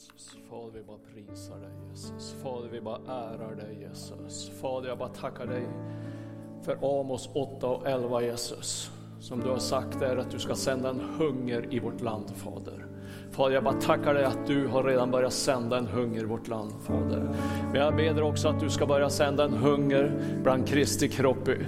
Jesus. Fader, vi bara prisar dig Jesus. Fader, vi bara ärar dig Jesus. Fader, jag bara tackar dig för Amos 8 och 11 Jesus. Som du har sagt är att du ska sända en hunger i vårt land Fader. Fader, jag bara tackar dig att du har redan börjat sända en hunger i vårt land Fader. Men jag ber också att du ska börja sända en hunger bland Kristi kropp i,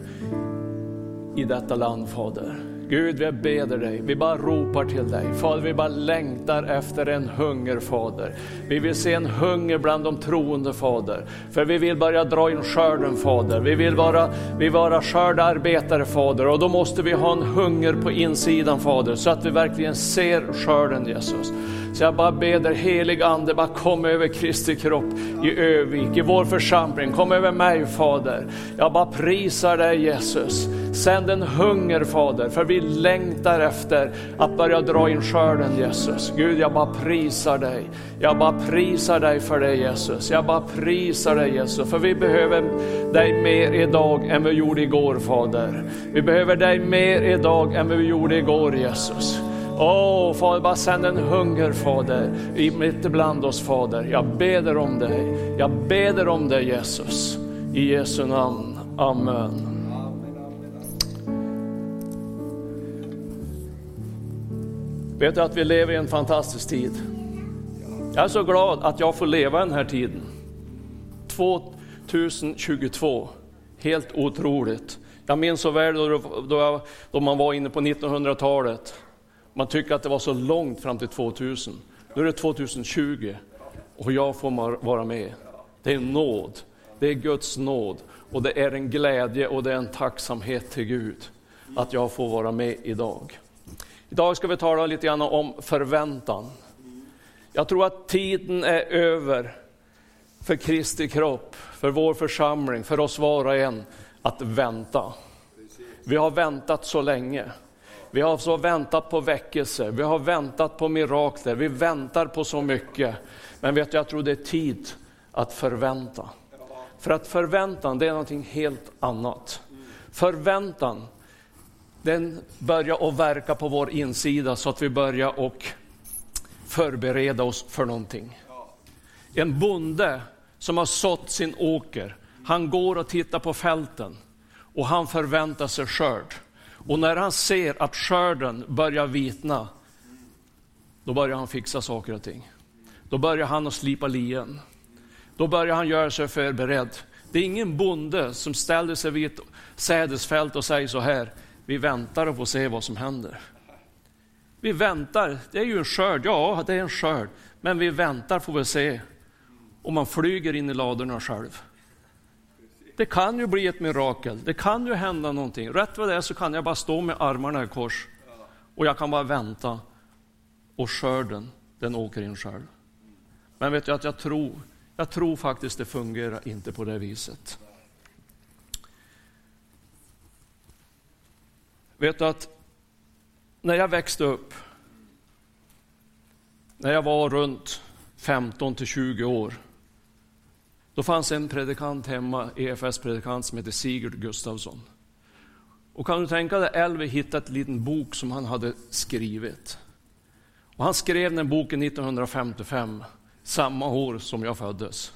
i detta land Fader. Gud, vi beder dig, vi bara ropar till dig. Fader, vi bara längtar efter en hunger, Fader. Vi vill se en hunger bland de troende, Fader. För vi vill börja dra in skörden, Fader. Vi vill vara, vi vara skördarbetare, Fader. Och då måste vi ha en hunger på insidan, Fader, så att vi verkligen ser skörden, Jesus. Så jag bara ber dig, helig Ande, bara kom över Kristi kropp i Övik, i vår församling. Kom över mig, Fader. Jag bara prisar dig, Jesus. Sänd en hunger Fader, för vi längtar efter att börja dra in skörden Jesus. Gud, jag bara prisar dig. Jag bara prisar dig för det Jesus. Jag bara prisar dig Jesus, för vi behöver dig mer idag än vi gjorde igår Fader. Vi behöver dig mer idag än vi gjorde igår Jesus. Åh oh, Fader, bara sänd en hunger Fader, mitt ibland oss Fader. Jag beder om dig, jag beder om dig Jesus. I Jesu namn, Amen. Vet du att vi lever i en fantastisk tid? Jag är så glad att jag får leva den här tiden. 2022, helt otroligt. Jag minns så väl då, då, då man var inne på 1900-talet. Man tyckte att det var så långt fram till 2000. Nu är det 2020 och jag får vara med. Det är nåd, det är Guds nåd och det är en glädje och det är en tacksamhet till Gud att jag får vara med idag. Idag ska vi tala lite grann om förväntan. Jag tror att tiden är över för Kristi kropp, för vår församling, för oss var och en att vänta. Vi har väntat så länge. Vi har så väntat på väckelse, vi har väntat på mirakler, vi väntar på så mycket. Men vet du, jag tror det är tid att förvänta. För att förväntan, det är någonting helt annat. Förväntan, den börjar att verka på vår insida så att vi börjar och förbereda oss för någonting. En bonde som har sått sin åker, han går och tittar på fälten och han förväntar sig skörd. Och när han ser att skörden börjar vitna, då börjar han fixa saker och ting. Då börjar han att slipa lien. Då börjar han göra sig förberedd. Det är ingen bonde som ställer sig vid ett sädesfält och säger så här, vi väntar och får se vad som händer. Vi väntar, det är ju en skörd, ja det är en skörd, men vi väntar får vi se om man flyger in i ladorna själv. Det kan ju bli ett mirakel, det kan ju hända någonting. Rätt vad det är så kan jag bara stå med armarna i kors och jag kan bara vänta och skörden, den åker in själv. Men vet du att jag tror, jag tror faktiskt det fungerar inte på det viset. Vet du att när jag växte upp, när jag var runt 15 till 20 år, då fanns en predikant hemma, EFS-predikant som hette Sigurd Gustafsson. Och kan du tänka dig, Elvi hittade en liten bok som han hade skrivit. Och han skrev den boken 1955, samma år som jag föddes.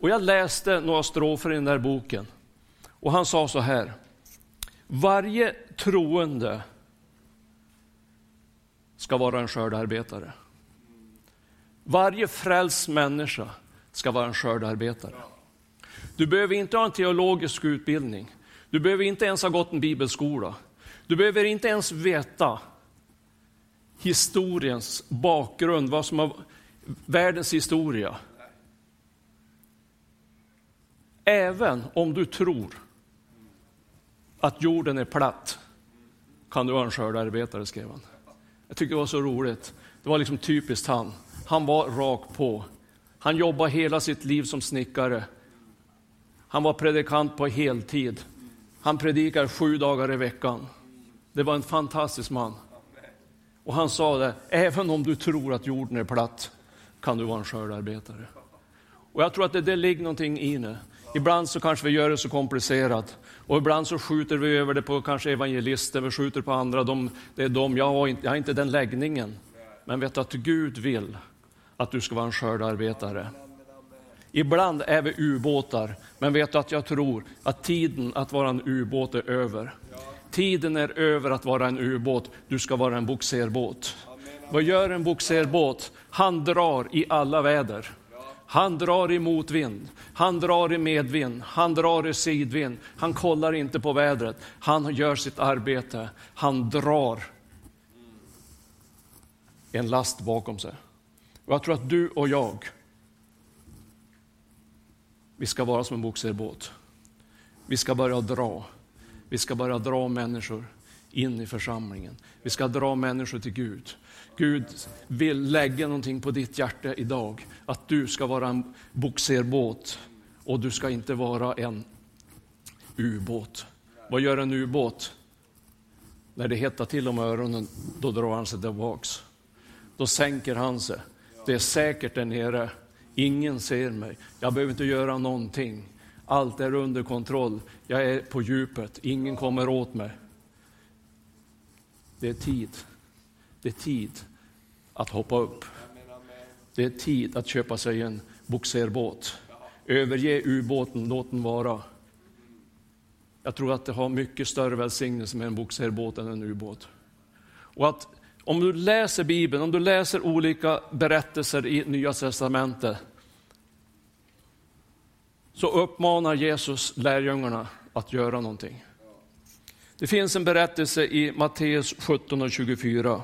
Och jag läste några strofer i den där boken. Och han sa så här, varje troende ska vara en skördarbetare. Varje frälst människa ska vara en skördarbetare. Du behöver inte ha en teologisk utbildning. Du behöver inte ens ha gått en bibelskola. Du behöver inte ens veta historiens bakgrund, vad som har världens historia. Även om du tror att jorden är platt kan du vara en skördarbetare, skrev han. Jag tycker det var så roligt. Det var liksom typiskt han. Han var rakt på. Han jobbade hela sitt liv som snickare. Han var predikant på heltid. Han predikar sju dagar i veckan. Det var en fantastisk man. Och han sa det, även om du tror att jorden är platt kan du vara en skördarbetare. Och jag tror att det, det ligger någonting i det. Ibland så kanske vi gör det så komplicerat. Och ibland så skjuter vi över det på kanske evangelister, vi skjuter på andra. De, det är de, jag har, inte, jag har inte den läggningen. Men vet att Gud vill att du ska vara en skördearbetare. Ibland är vi ubåtar, men vet du att jag tror att tiden att vara en ubåt är över. Tiden är över att vara en ubåt, du ska vara en boxerbåt. Vad gör en boxerbåt? Han drar i alla väder. Han drar i motvind, han drar i medvind, han drar i sidvind. Han kollar inte på vädret, han gör sitt arbete. Han drar en last bakom sig. Och jag tror att du och jag, vi ska vara som en boxerbåt. Vi ska börja dra. Vi ska börja dra människor in i församlingen. Vi ska dra människor till Gud. Gud vill lägga någonting på ditt hjärta idag. Att du ska vara en boxerbåt och du ska inte vara en ubåt. Vad gör en ubåt? När det hettar till om öronen, då drar han sig tillbaks. Då sänker han sig. Det är säkert där nere. Ingen ser mig. Jag behöver inte göra någonting. Allt är under kontroll. Jag är på djupet. Ingen kommer åt mig. Det är tid. Det är tid att hoppa upp. Det är tid att köpa sig en boxerbåt. Överge ubåten, låt den vara. Jag tror att det har mycket större välsignelse med en boxerbåt än en ubåt. Och att om du läser Bibeln, om du läser olika berättelser i Nya Testamentet, så uppmanar Jesus lärjungarna att göra någonting. Det finns en berättelse i Matteus 17 och 24.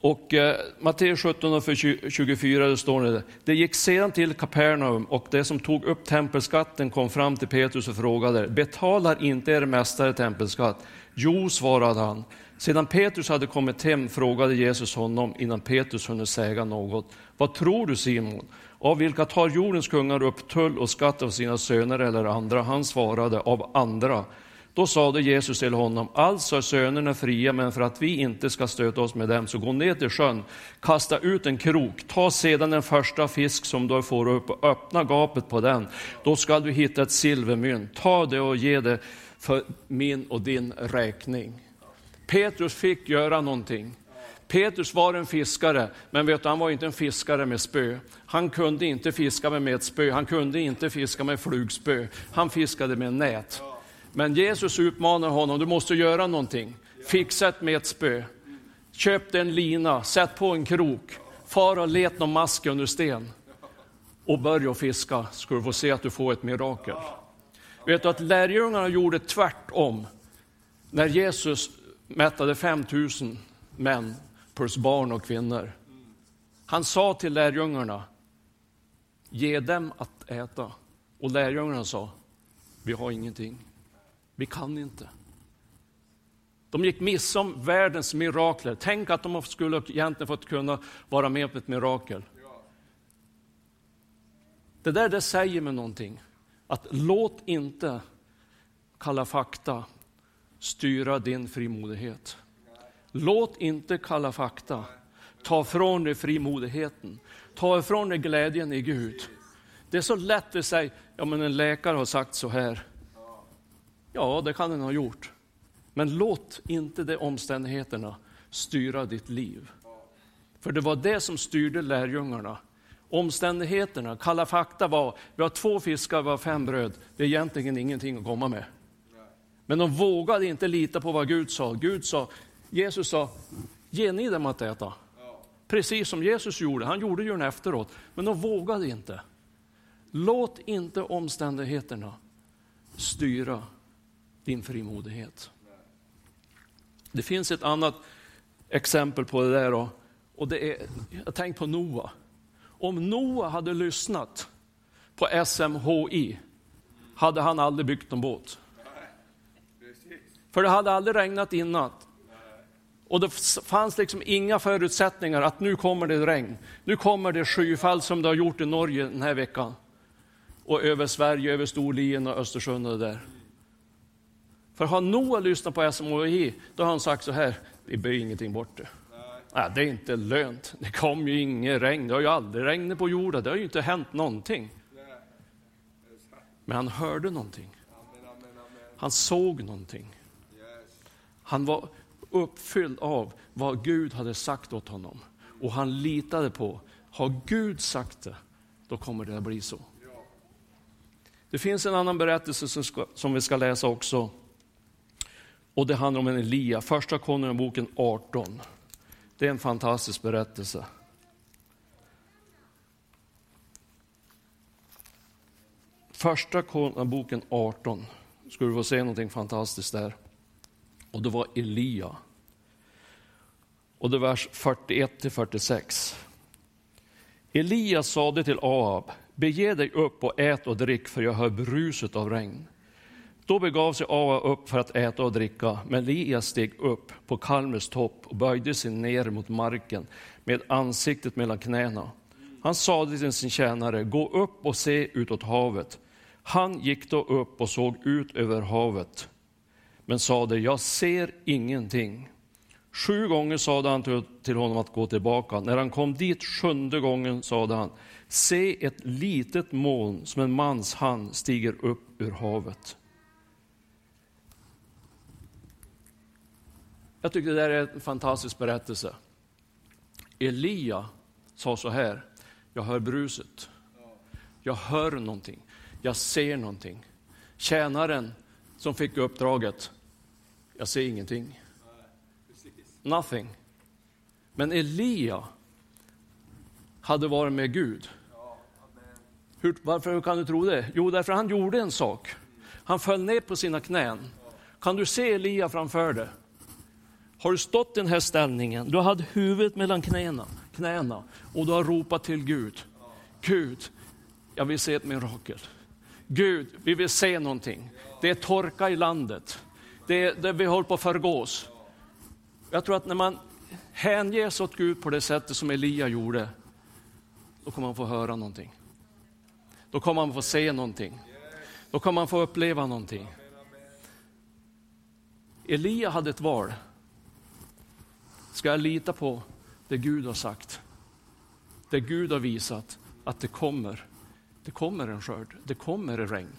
Och eh, Matteus 17 och 24 det står det, det gick sedan till Kapernaum och det som tog upp tempelskatten kom fram till Petrus och frågade, betalar inte er mästare tempelskatt? Jo, svarade han. Sedan Petrus hade kommit hem frågade Jesus honom innan Petrus hunnit säga något. Vad tror du Simon? Av vilka tar jordens kungar upp tull och skatt av sina söner eller andra? Han svarade, av andra. Då sade Jesus till honom, alltså är sönerna fria, men för att vi inte ska stöta oss med dem, så gå ner till sjön, kasta ut en krok, ta sedan den första fisk som du får upp och öppna gapet på den. Då skall du hitta ett silvermynt, ta det och ge det för min och din räkning. Petrus fick göra någonting. Petrus var en fiskare, men vet du, han var inte en fiskare med spö. Han kunde inte fiska med ett spö, han kunde inte fiska med flugspö. Han fiskade med nät. Men Jesus utmanar honom, du måste göra någonting. Fixa ett metspö. Köp en lina, sätt på en krok. Far och let någon mask under sten. Och börja fiska, ska du få se att du får ett mirakel. Vet du att lärjungarna gjorde tvärtom. När Jesus mättade 5000 män plus barn och kvinnor. Han sa till lärjungarna, ge dem att äta. Och lärjungarna sa, vi har ingenting. Vi kan inte. De gick miste om världens mirakler. Tänk att de skulle egentligen fått kunna vara med på ett mirakel. Det där det säger mig någonting. Att låt inte Kalla fakta styra din frimodighet. Låt inte Kalla fakta ta ifrån dig frimodigheten. Ta ifrån dig glädjen i Gud. Det är så lätt att säga, ja men en läkare har sagt så här. Ja, det kan den ha gjort. Men låt inte de omständigheterna styra ditt liv. För det var det som styrde lärjungarna. Omständigheterna, kalla fakta var, vi har två fiskar, vi har fem bröd. Det är egentligen ingenting att komma med. Men de vågade inte lita på vad Gud sa. Gud sa, Jesus sa, ge ni dem att äta. Precis som Jesus gjorde, han gjorde ju den efteråt. Men de vågade inte. Låt inte omständigheterna styra din frimodighet. Det finns ett annat exempel på det där. Och, och det är, jag tänkte på Noa. Om Noa hade lyssnat på SMHI hade han aldrig byggt en båt. För det hade aldrig regnat innan. Och det fanns liksom inga förutsättningar att nu kommer det regn. Nu kommer det skyfall som det har gjort i Norge den här veckan. Och över Sverige, över Storlien och Östersund och det där. För har Noa lyssnat på SMHI, då har han sagt så här, vi böjer ingenting bort det. Nej, det är inte lönt. Det kom ju inget regn. Det har ju aldrig regnat på jorden. Det har ju inte hänt någonting. Men han hörde någonting. Han såg någonting. Han var uppfylld av vad Gud hade sagt åt honom. Och han litade på, har Gud sagt det, då kommer det att bli så. Det finns en annan berättelse som, ska, som vi ska läsa också. Och det handlar om en Elia, första Konungaboken 18. Det är en fantastisk berättelse. Första Konungaboken 18, skulle du få se någonting fantastiskt där. Och det var Elia. Och det är vers 41 till 46. Elias sade till Ahab, bege dig upp och ät och drick för jag hör bruset av regn. Då begav sig Ahab upp för att äta och dricka, men Elias steg upp på Kalmers topp och böjde sig ner mot marken med ansiktet mellan knäna. Han sade till sin tjänare, gå upp och se utåt havet. Han gick då upp och såg ut över havet, men sade, jag ser ingenting. Sju gånger sade han till honom att gå tillbaka. När han kom dit sjunde gången sade han, se ett litet moln som en mans hand stiger upp ur havet. Jag tycker det där är en fantastisk berättelse. Elia sa så här, jag hör bruset. Jag hör någonting. Jag ser någonting. Tjänaren som fick uppdraget, jag ser ingenting. Nothing. Men Elia hade varit med Gud. Hur, varför hur kan du tro det? Jo, därför han gjorde en sak. Han föll ner på sina knän. Kan du se Elia framför dig? Har du stått i den här ställningen, du hade huvudet mellan knäna, knäna och du har ropat till Gud. Gud, jag vill se ett mirakel. Gud, vi vill se någonting. Det är torka i landet. Det det vi håller på att förgås. Jag tror att när man hänger sig åt Gud på det sättet som Elia gjorde, då kommer man få höra någonting. Då kommer man få se någonting. Då kommer man få uppleva någonting. Elia hade ett val. Ska jag lita på det Gud har sagt? Det Gud har visat att det kommer. Det kommer en skörd, det kommer en regn.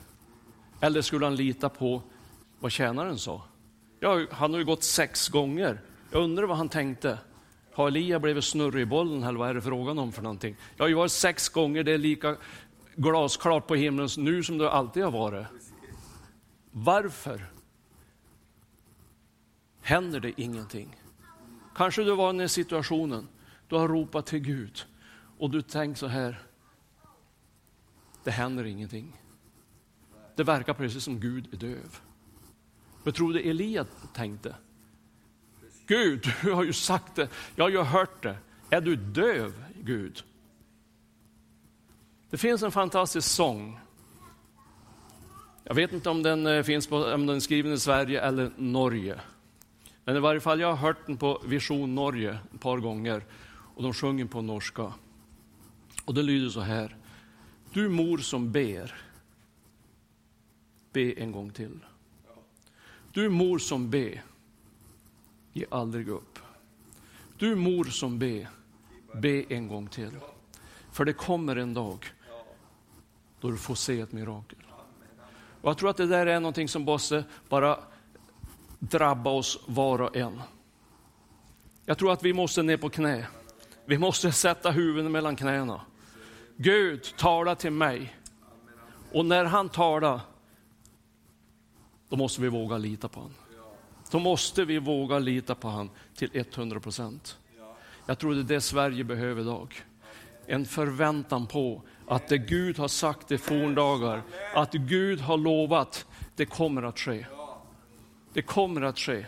Eller skulle han lita på vad tjänaren sa? Ja, han har ju gått sex gånger. Jag undrar vad han tänkte. Har Elia blivit snurrig i bollen eller vad är det frågan om för någonting? Jag har ju varit sex gånger, det är lika glasklart på himlen nu som det alltid har varit. Varför händer det ingenting? Kanske du var i den situationen, du har ropat till Gud och du tänker så här, det händer ingenting. Det verkar precis som Gud är döv. Vad tror du Elia tänkte? Gud, du har ju sagt det, jag har ju hört det. Är du döv, Gud? Det finns en fantastisk sång. Jag vet inte om den eh, finns på, om den är skriven i Sverige eller Norge. Men i varje fall, jag har hört den på Vision Norge ett par gånger och de sjunger på norska. Och det lyder så här. Du mor som ber, be en gång till. Du mor som ber, ge aldrig upp. Du mor som be, be en gång till. För det kommer en dag då du får se ett mirakel. Och jag tror att det där är någonting som måste bara drabba oss var och en. Jag tror att vi måste ner på knä. Vi måste sätta huvudet mellan knäna. Gud, tala till mig. Och när han talar, då måste vi våga lita på honom. Då måste vi våga lita på honom till 100 procent. Jag tror det är det Sverige behöver idag. En förväntan på att det Gud har sagt i forndagar, att Gud har lovat, det kommer att ske. Det kommer att ske.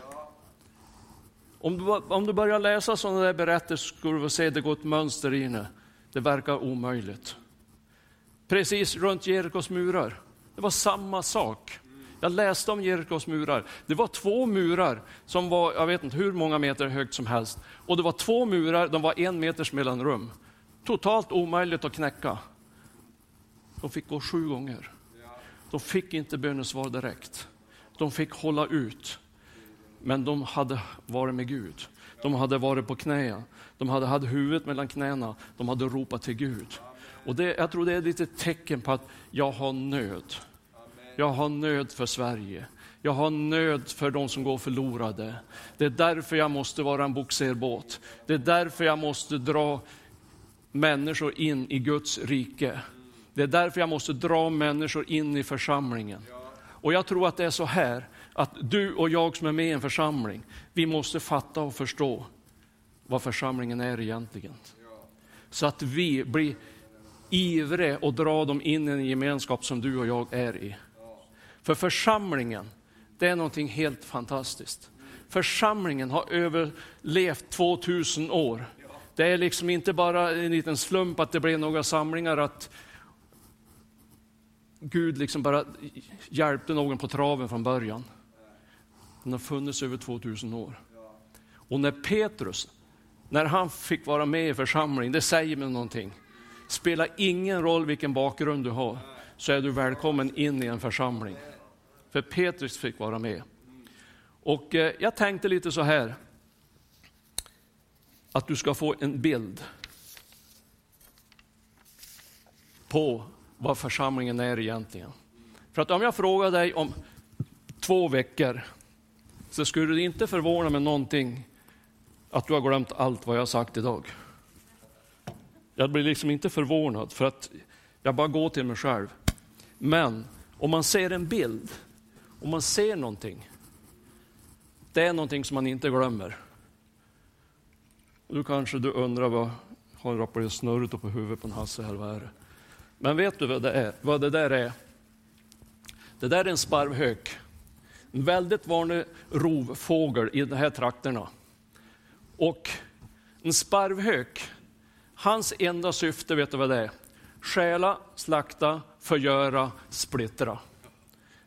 Om du, om du börjar läsa sådana där berättelser skulle du se att det går ett mönster i det. Det verkar omöjligt. Precis runt Jerikos murar. Det var samma sak. Jag läste om Jerikos murar. Det var två murar som var, jag vet inte hur många meter högt som helst. Och det var två murar, de var en meters mellanrum. Totalt omöjligt att knäcka. De fick gå sju gånger. De fick inte bönesvar direkt. De fick hålla ut. Men de hade varit med Gud. De hade varit på knä. De hade haft huvudet mellan knäna. De hade ropat till Gud. Och det, jag tror det är ett litet tecken på att jag har nöd. Jag har nöd för Sverige. Jag har nöd för de som går förlorade. Det är därför jag måste vara en boxerbåt. Det är därför jag måste dra människor in i Guds rike. Det är därför jag måste dra människor in i församlingen. Och jag tror att det är så här, att du och jag som är med i en församling, vi måste fatta och förstå vad församlingen är egentligen. Så att vi blir ivriga och dra dem in i en gemenskap som du och jag är i. För församlingen, det är någonting helt fantastiskt. Församlingen har överlevt 2000 år. Det är liksom inte bara en liten slump att det blev några samlingar, att Gud liksom bara hjälpte någon på traven från början. Den har funnits över 2000 år. Och när Petrus, när han fick vara med i församlingen, det säger mig någonting. Spelar ingen roll vilken bakgrund du har, så är du välkommen in i en församling. För Petrus fick vara med. Och eh, jag tänkte lite så här, att du ska få en bild på vad församlingen är egentligen. För att om jag frågar dig om två veckor, så skulle det inte förvåna mig någonting att du har glömt allt vad jag har sagt idag. Jag blir liksom inte förvånad, för att jag bara går till mig själv. Men om man ser en bild, om man ser någonting, det är någonting som man inte glömmer. Och då kanske du undrar vad har rappat snurret på huvudet på en Hasse här, vad är det? Men vet du vad det, är, vad det där är? Det där är en sparvhök. En väldigt vanlig rovfågel i de här trakterna. Och en sparvhök, hans enda syfte, vet du vad det är? Stjäla, slakta, förgöra, splittra.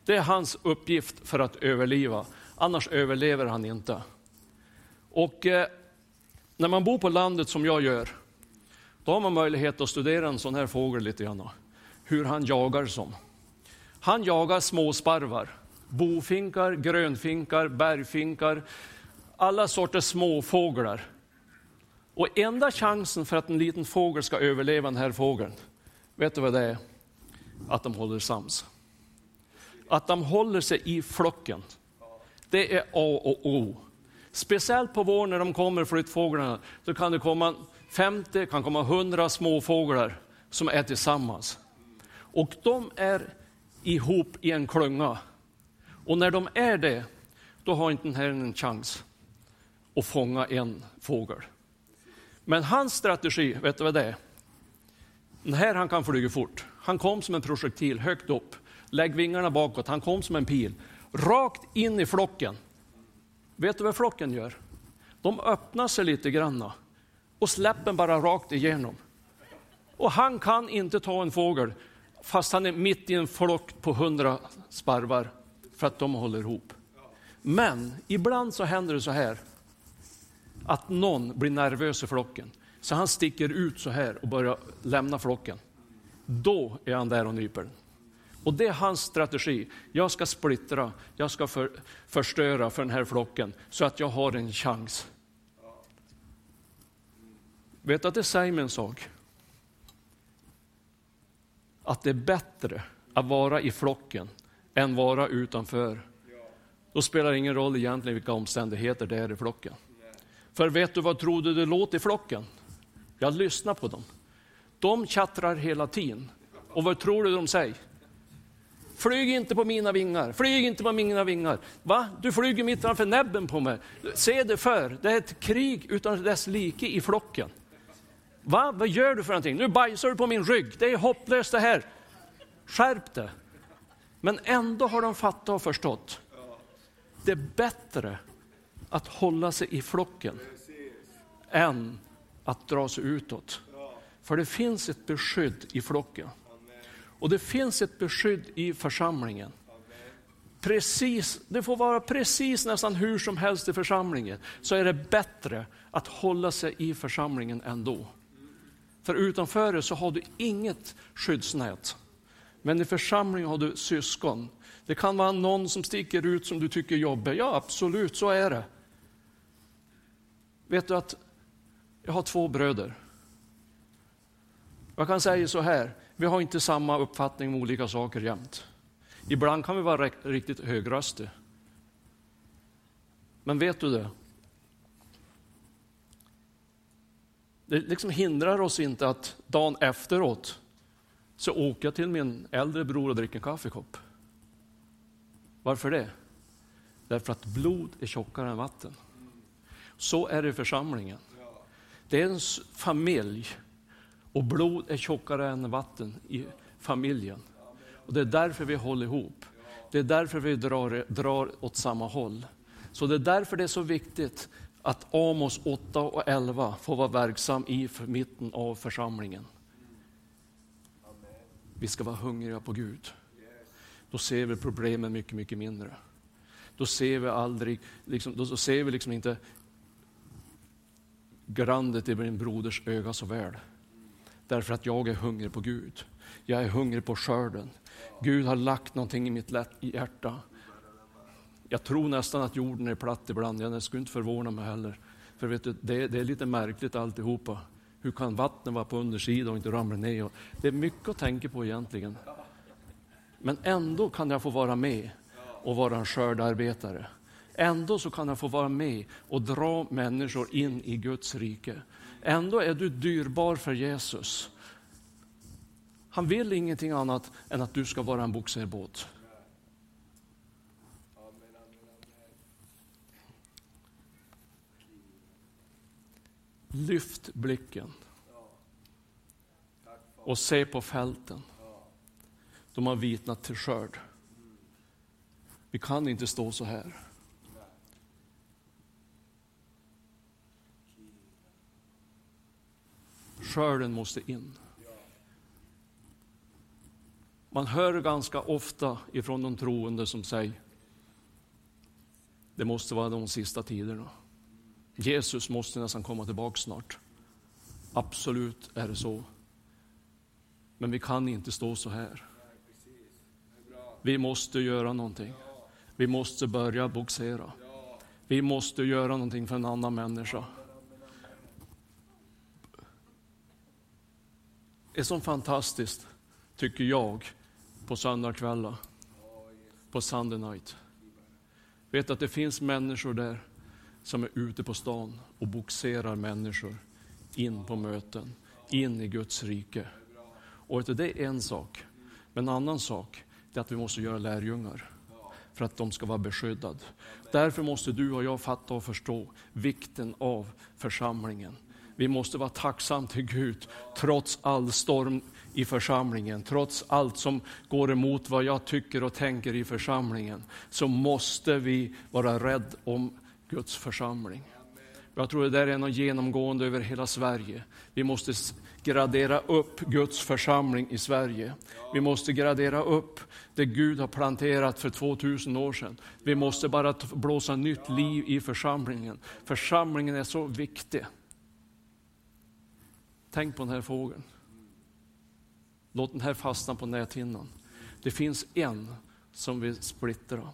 Det är hans uppgift för att överleva, annars överlever han inte. Och eh, när man bor på landet som jag gör, då har man möjlighet att studera en sån här fågel lite grann. Hur han jagar som. Han jagar småsparvar, bofinkar, grönfinkar, bergfinkar, alla sorters småfåglar. Och enda chansen för att en liten fågel ska överleva den här fågeln, vet du vad det är? Att de håller sams. Att de håller sig i flocken. Det är A och O. Speciellt på våren när de kommer, flyttfåglarna, då kan det komma 50, kan komma 100 småfåglar som är tillsammans. Och de är ihop i en klunga. Och när de är det, då har inte den här en chans att fånga en fågel. Men hans strategi, vet du vad det är? Den här han kan flyga fort. Han kom som en projektil högt upp. Lägg vingarna bakåt, han kom som en pil. Rakt in i flocken. Vet du vad flocken gör? De öppnar sig lite granna och släpper bara rakt igenom. Och han kan inte ta en fågel fast han är mitt i en flock på hundra sparvar för att de håller ihop. Men ibland så händer det så här att någon blir nervös i flocken så han sticker ut så här och börjar lämna flocken. Då är han där och nyper den. Och det är hans strategi. Jag ska splittra, jag ska för, förstöra för den här flocken så att jag har en chans. Vet du att det säger mig en sak? Att det är bättre att vara i flocken än vara utanför. Då spelar det ingen roll egentligen vilka omständigheter det är i flocken. För vet du vad trodde det låter i flocken? Jag lyssnar på dem. De tjattrar hela tiden. Och vad tror du de säger? Flyg inte på mina vingar, flyg inte på mina vingar. Va? Du flyger mitt framför näbben på mig. Se det för, det är ett krig utan dess like i flocken. Va? Vad gör du för någonting? Nu bajsar du på min rygg. Det är hopplöst det här. Skärp det. Men ändå har de fattat och förstått. Det är bättre att hålla sig i flocken än att dra sig utåt. För det finns ett beskydd i flocken. Och det finns ett beskydd i församlingen. Precis, det får vara precis nästan hur som helst i församlingen, så är det bättre att hålla sig i församlingen ändå. För utanför det så har du inget skyddsnät. Men i församlingen har du syskon. Det kan vara någon som sticker ut som du tycker är jobbig. Ja, absolut, så är det. Vet du att jag har två bröder. Jag kan säga så här, vi har inte samma uppfattning om olika saker jämt. Ibland kan vi vara riktigt högröstiga. Men vet du det? Det liksom hindrar oss inte att dagen efteråt så åker jag till min äldre bror och dricker en kaffekopp. Varför det? Därför att blod är tjockare än vatten. Så är det i församlingen. Det är en familj och blod är tjockare än vatten i familjen. Och Det är därför vi håller ihop. Det är därför vi drar, drar åt samma håll. Så det är därför det är så viktigt att Amos 8 och 11 får vara verksam i mitten av församlingen. Vi ska vara hungriga på Gud. Då ser vi problemen mycket, mycket mindre. Då ser vi aldrig, liksom, då ser vi liksom inte grandet i min broders öga så väl. Därför att jag är hungrig på Gud. Jag är hungrig på skörden. Gud har lagt någonting i mitt hjärta. Jag tror nästan att jorden är platt ibland. Jag skulle inte förvåna mig heller. För vet du, det, det är lite märkligt alltihopa. Hur kan vattnet vara på undersidan och inte ramla ner? Det är mycket att tänka på egentligen. Men ändå kan jag få vara med och vara en skördarbetare. Ändå så kan jag få vara med och dra människor in i Guds rike. Ändå är du dyrbar för Jesus. Han vill ingenting annat än att du ska vara en bogserbåt. Lyft blicken och se på fälten. De har vitnat till skörd. Vi kan inte stå så här. Skörden måste in. Man hör ganska ofta ifrån de troende som säger det måste vara de sista tiderna. Jesus måste nästan komma tillbaka snart. Absolut är det så. Men vi kan inte stå så här. Vi måste göra någonting. Vi måste börja boxera. Vi måste göra någonting för en annan människa. Är så fantastiskt, tycker jag, på söndagskvällar, på Sunday night. Vet att det finns människor där som är ute på stan och boxerar människor in på möten, in i Guds rike. Och det är en sak. Men en annan sak är att vi måste göra lärjungar för att de ska vara beskyddade. Därför måste du och jag fatta och förstå vikten av församlingen. Vi måste vara tacksamma till Gud trots all storm i församlingen, trots allt som går emot vad jag tycker och tänker i församlingen, så måste vi vara rädda om Guds församling. Jag tror det där är något genomgående över hela Sverige. Vi måste gradera upp Guds församling i Sverige. Vi måste gradera upp det Gud har planterat för 2000 år sedan. Vi måste bara blåsa nytt liv i församlingen. Församlingen är så viktig. Tänk på den här fågeln. Låt den här fastna på näthinnan. Det finns en som vill splittra.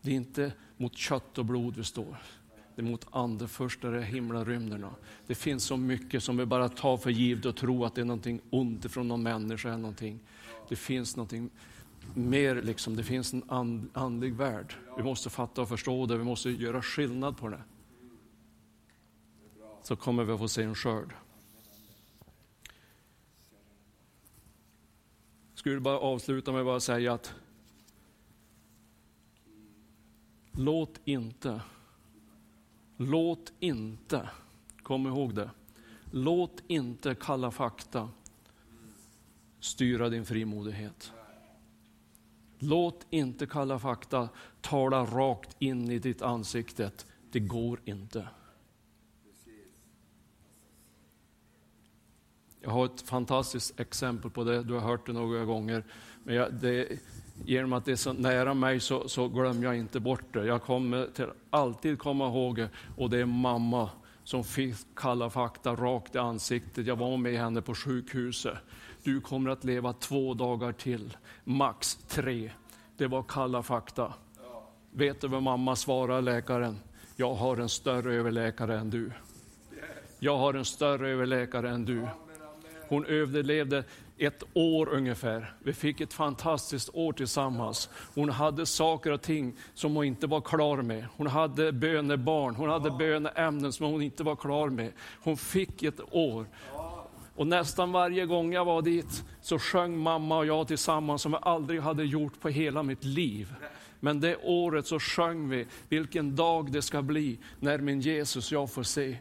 Det är inte mot kött och blod vi står. Det är mot ande först, himlarymderna. Det finns så mycket som vi bara tar för givet och tror att det är någonting ont ifrån någon människa eller någonting. Det finns någonting mer, liksom. det finns en and, andlig värld. Vi måste fatta och förstå det, vi måste göra skillnad på det. Så kommer vi att få se en skörd. Skulle bara avsluta med att säga att låt inte, låt inte, kom ihåg det, låt inte kalla fakta styra din frimodighet. Låt inte kalla fakta tala rakt in i ditt ansikte. Det går inte. Jag har ett fantastiskt exempel på det, du har hört det några gånger. Men jag, det, genom att det är så nära mig så, så glömmer jag inte bort det. Jag kommer till alltid komma ihåg det och det är mamma som fick kalla fakta rakt i ansiktet. Jag var med henne på sjukhuset. Du kommer att leva två dagar till, max tre. Det var kalla fakta. Vet du vad mamma svarade läkaren? Jag har en större överläkare än du. Jag har en större överläkare än du. Hon överlevde ett år ungefär. Vi fick ett fantastiskt år tillsammans. Hon hade saker och ting som hon inte var klar med. Hon hade bönebarn, hon hade böneämnen som hon inte var klar med. Hon fick ett år. Och nästan varje gång jag var dit så sjöng mamma och jag tillsammans som jag aldrig hade gjort på hela mitt liv. Men det året så sjöng vi vilken dag det ska bli när min Jesus jag får se.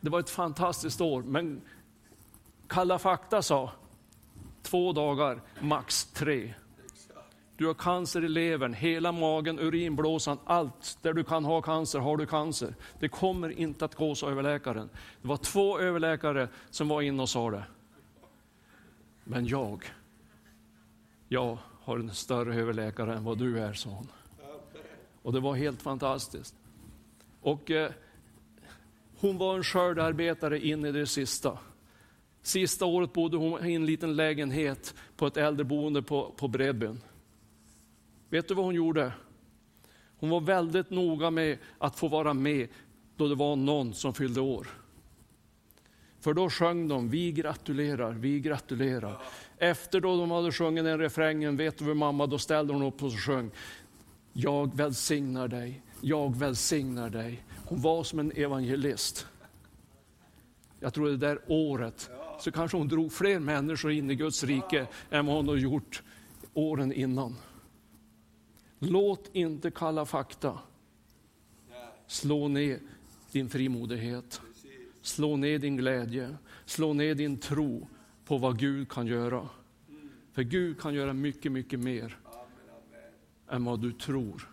Det var ett fantastiskt år, men Kalla fakta sa två dagar, max tre. Du har cancer i levern, hela magen, urinblåsan, allt. Där du kan ha cancer har du cancer. Det kommer inte att gå, sa överläkaren. Det var två överläkare som var inne och sa det. Men jag, jag har en större överläkare än vad du är, sa hon. Och det var helt fantastiskt. Och eh, hon var en skördarbetare in i det sista. Sista året bodde hon i en liten lägenhet på ett äldreboende på, på Bredbyn. Vet du vad hon gjorde? Hon var väldigt noga med att få vara med då det var någon som fyllde år. För då sjöng de, vi gratulerar, vi gratulerar. Efter då de hade sjungit den refrängen, vet du vad mamma, då ställde hon upp och sjöng, jag välsignar dig, jag välsignar dig. Hon var som en evangelist. Jag tror det där året så kanske hon drog fler människor in i Guds rike än vad hon har gjort åren innan. Låt inte kalla fakta slå ner din frimodighet, slå ner din glädje, slå ner din tro på vad Gud kan göra. För Gud kan göra mycket, mycket mer än vad du tror.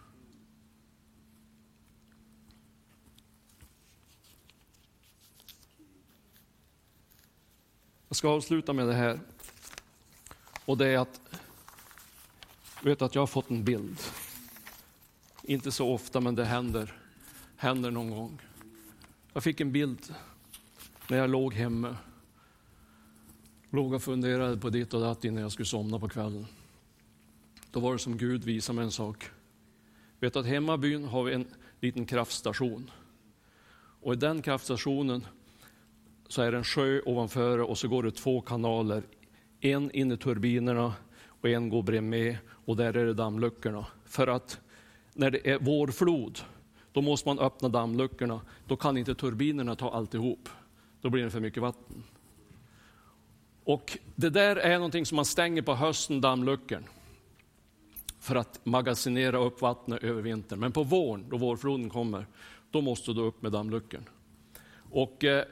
Jag ska avsluta med det här. Och det är att, vet att jag har fått en bild. Inte så ofta, men det händer, händer någon gång. Jag fick en bild när jag låg hemma. Låg och funderade på ditt och datt innan jag skulle somna på kvällen. Då var det som Gud visade mig en sak. Vet att hemma i byn har vi en liten kraftstation. Och i den kraftstationen så är det en sjö ovanför och så går det två kanaler. En in i turbinerna och en går bredvid och där är det dammluckorna. För att när det är vårflod, då måste man öppna dammluckorna. Då kan inte turbinerna ta alltihop. Då blir det för mycket vatten. Och det där är någonting som man stänger på hösten, dammluckan. För att magasinera upp vattnet över vintern. Men på våren, då vårfloden kommer, då måste du upp med dammluckan. Och eh,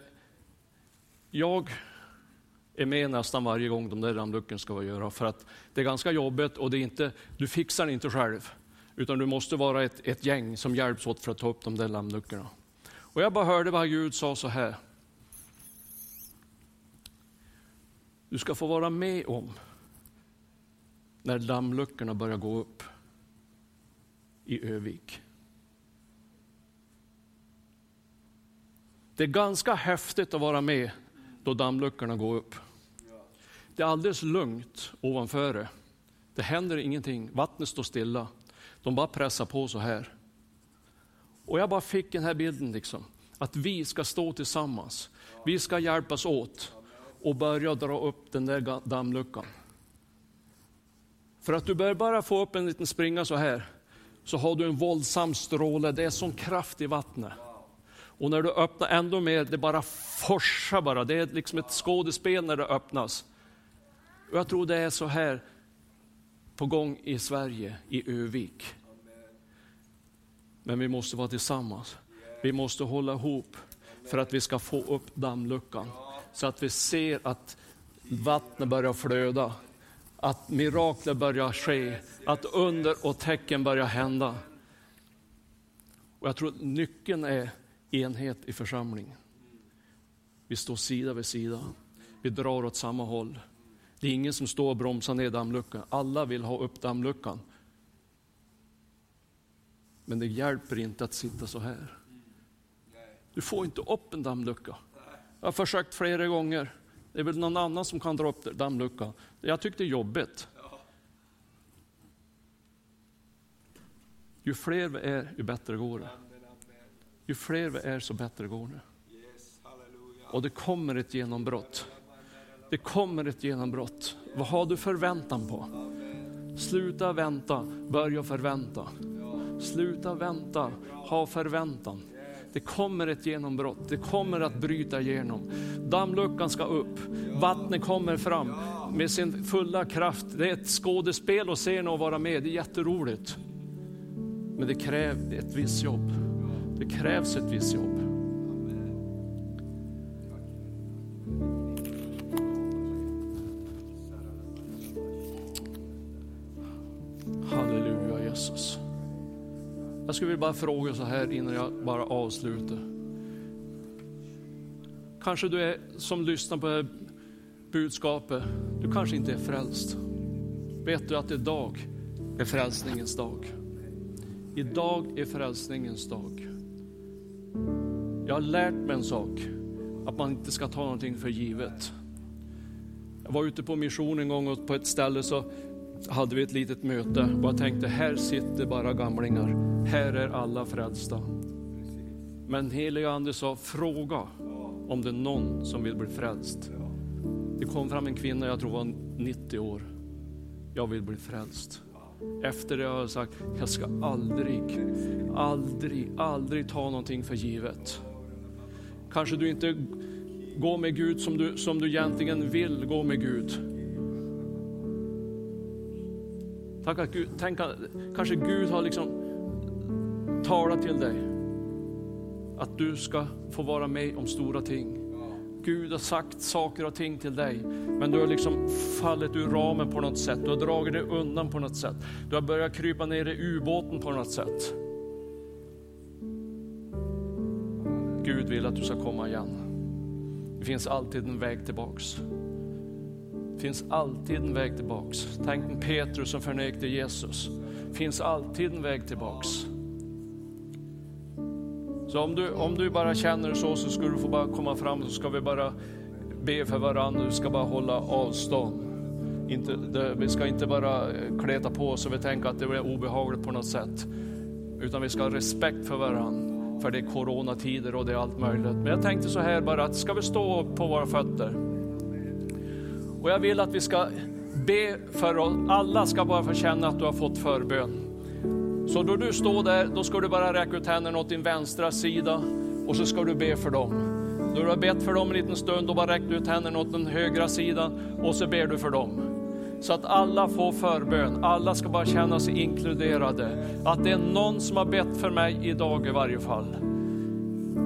jag är med nästan varje gång de där dammluckorna ska göra för att det är ganska jobbigt och det är inte, du fixar det inte själv. Utan du måste vara ett, ett gäng som hjälps åt för att ta upp de där dammluckorna. Och jag bara hörde vad Gud sa så här. Du ska få vara med om när dammluckorna börjar gå upp i Övik. Det är ganska häftigt att vara med då dammluckorna går upp. Det är alldeles lugnt ovanför det. Det händer ingenting, vattnet står stilla. De bara pressar på så här. Och jag bara fick den här bilden, liksom, att vi ska stå tillsammans. Vi ska hjälpas åt och börja dra upp den där dammluckan. För att du börjar bara få upp en liten springa så här, så har du en våldsam stråle, det är sån kraft i vattnet. Och när du öppnar ännu mer, det bara forsar bara. Det är liksom ett skådespel när det öppnas. Och jag tror det är så här på gång i Sverige, i Övik. Men vi måste vara tillsammans. Vi måste hålla ihop för att vi ska få upp dammluckan. Så att vi ser att vattnet börjar flöda, att mirakler börjar ske, att under och tecken börjar hända. Och jag tror att nyckeln är enhet i församlingen. Vi står sida vid sida. Vi drar åt samma håll. Det är ingen som står och bromsar ner dammluckan. Alla vill ha upp dammluckan. Men det hjälper inte att sitta så här. Du får inte upp en dammlucka. Jag har försökt flera gånger. Det är väl någon annan som kan dra upp dammluckan. Jag tyckte det är jobbigt. Ju fler vi är, ju bättre går det. Ju fler vi är, så bättre går det. Och det kommer ett genombrott. Det kommer ett genombrott. Vad har du förväntan på? Sluta vänta, börja förvänta. Sluta vänta, ha förväntan. Det kommer ett genombrott, det kommer att bryta igenom. Dammluckan ska upp, vattnet kommer fram med sin fulla kraft. Det är ett skådespel att se och vara med, det är jätteroligt. Men det krävs ett visst jobb. Det krävs ett visst jobb. Halleluja Jesus. Jag skulle vilja bara fråga så här innan jag bara avslutar. Kanske du är som lyssnar på det här budskapet, du kanske inte är frälst. Vet du att idag är frälsningens dag? Idag är frälsningens dag. Jag har lärt mig en sak, att man inte ska ta någonting för givet. Jag var ute på mission en gång och på ett ställe så hade vi ett litet möte och jag tänkte, här sitter bara gamlingar. Här är alla frälsta. Men heliga ande sa, fråga om det är någon som vill bli frälst. Det kom fram en kvinna, jag tror var 90 år. Jag vill bli frälst. Efter det har jag sagt, jag ska aldrig, aldrig, aldrig ta någonting för givet. Kanske du inte går med Gud som du, som du egentligen vill gå med Gud. Tack att Gud, tänk, kanske Gud har liksom talat till dig. Att du ska få vara med om stora ting. Gud har sagt saker och ting till dig, men du har liksom fallit ur ramen på något sätt. Du har dragit dig undan på något sätt. Du har börjat krypa ner i ubåten på något sätt. Gud vill att du ska komma igen. Det finns alltid en väg tillbaks. Det finns alltid en väg tillbaks. Tänk Petrus som förnekade Jesus. Det finns alltid en väg tillbaks. Så om du, om du bara känner så, så ska du få bara komma fram så ska vi bara be för varandra. Du ska bara hålla avstånd. Inte, det, vi ska inte bara eh, kleta på så vi tänker att det blir obehagligt på något sätt. Utan vi ska ha respekt för varandra. För det är coronatider och det är allt möjligt. Men jag tänkte så här bara att ska vi stå på våra fötter? Och jag vill att vi ska be för oss. Alla ska bara få känna att du har fått förbön. Så då du står där, då ska du bara räcka ut händerna åt din vänstra sida och så ska du be för dem. Då du har bett för dem en liten stund, då bara räcker du ut händerna åt den högra sidan och så ber du för dem. Så att alla får förbön, alla ska bara känna sig inkluderade. Att det är någon som har bett för mig idag i varje fall.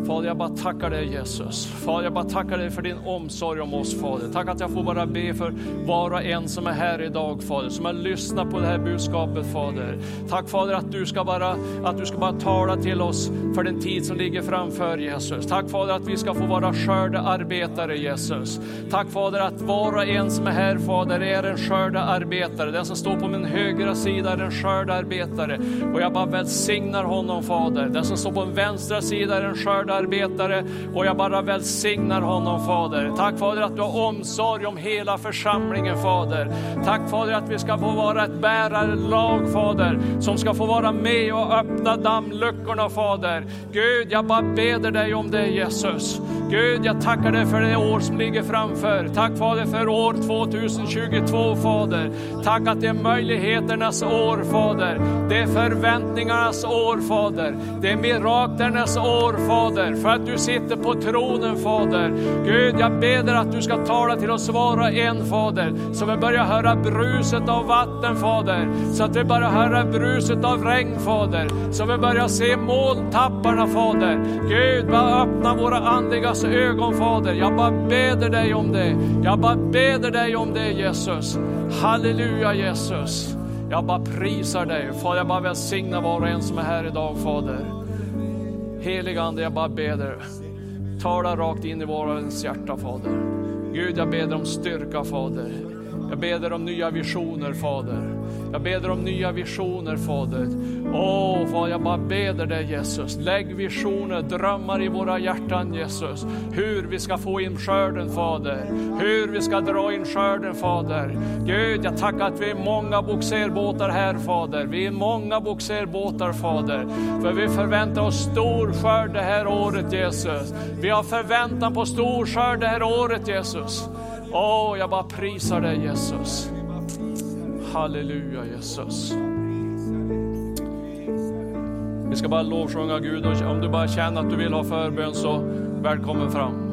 Fader, jag bara tackar dig Jesus. Fader, jag bara tackar dig för din omsorg om oss Fader. Tack att jag får bara be för var och en som är här idag Fader, som har lyssnat på det här budskapet Fader. Tack Fader att du ska bara, att du ska bara tala till oss för den tid som ligger framför Jesus. Tack Fader att vi ska få vara skördearbetare Jesus. Tack Fader att var och en som är här Fader är en skördearbetare. Den som står på min högra sida är en skördearbetare. Och jag bara välsignar honom Fader. Den som står på min vänstra sida är en skördearbetare medarbetare och jag bara välsignar honom Fader. Tack Fader att du har omsorg om hela församlingen Fader. Tack Fader att vi ska få vara ett bärarlag Fader, som ska få vara med och öppna dammluckorna Fader. Gud, jag bara beder dig om det Jesus. Gud, jag tackar dig för det år som ligger framför. Tack Fader för år 2022 Fader. Tack att det är möjligheternas år Fader. Det är förväntningarnas år Fader. Det är miraklernas år Fader. För att du sitter på tronen Fader. Gud, jag ber att du ska tala till oss var och en Fader. Så vi börjar höra bruset av vatten Fader. Så att vi börjar höra bruset av regn Fader. Så vi börjar se molntapparna Fader. Gud, bara öppna våra andligas ögon Fader. Jag bara beder dig om det. Jag bara beder dig om det Jesus. Halleluja Jesus. Jag bara prisar dig. Fader, jag bara välsignar var och en som är här idag Fader. Heliga Ande, jag bara ber dig Tala rakt in i våra hjärta Fader. Gud, jag ber om styrka Fader. Jag ber om nya visioner Fader. Jag ber om nya visioner Fader. Åh, vad jag bara beder dig Jesus. Lägg visioner, drömmar i våra hjärtan Jesus. Hur vi ska få in skörden Fader. Hur vi ska dra in skörden Fader. Gud, jag tackar att vi är många boxerbåtar här Fader. Vi är många boxerbåtar Fader. För vi förväntar oss stor skörd det här året Jesus. Vi har förväntan på stor skörd det här året Jesus. Åh, jag bara prisar dig Jesus. Halleluja Jesus. Vi ska bara lovsjunga Gud och om du bara känner att du vill ha förbön så välkommen fram.